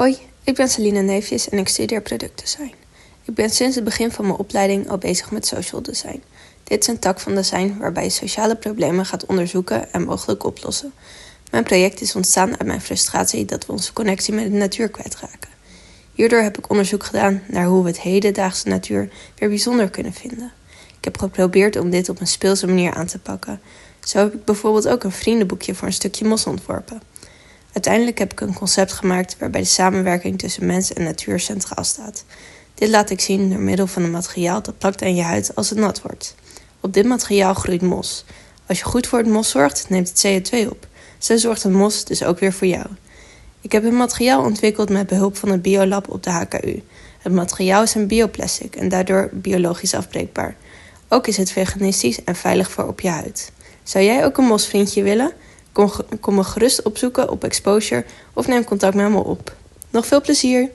Hoi, ik ben Celine Neefjes en ik studeer productdesign. Ik ben sinds het begin van mijn opleiding al bezig met social design. Dit is een tak van design waarbij je sociale problemen gaat onderzoeken en mogelijk oplossen. Mijn project is ontstaan uit mijn frustratie dat we onze connectie met de natuur kwijtraken. Hierdoor heb ik onderzoek gedaan naar hoe we het hedendaagse natuur weer bijzonder kunnen vinden. Ik heb geprobeerd om dit op een speelse manier aan te pakken. Zo heb ik bijvoorbeeld ook een vriendenboekje voor een stukje mos ontworpen. Uiteindelijk heb ik een concept gemaakt waarbij de samenwerking tussen mens en natuur centraal staat. Dit laat ik zien door middel van een materiaal dat plakt aan je huid als het nat wordt. Op dit materiaal groeit mos. Als je goed voor het mos zorgt, neemt het CO2 op. Zo zorgt een mos dus ook weer voor jou. Ik heb een materiaal ontwikkeld met behulp van het Biolab op de HKU. Het materiaal is een bioplastic en daardoor biologisch afbreekbaar. Ook is het veganistisch en veilig voor op je huid. Zou jij ook een mosvriendje willen? Kom, me gerust opzoeken op Exposure of neem contact met me op. Nog veel plezier!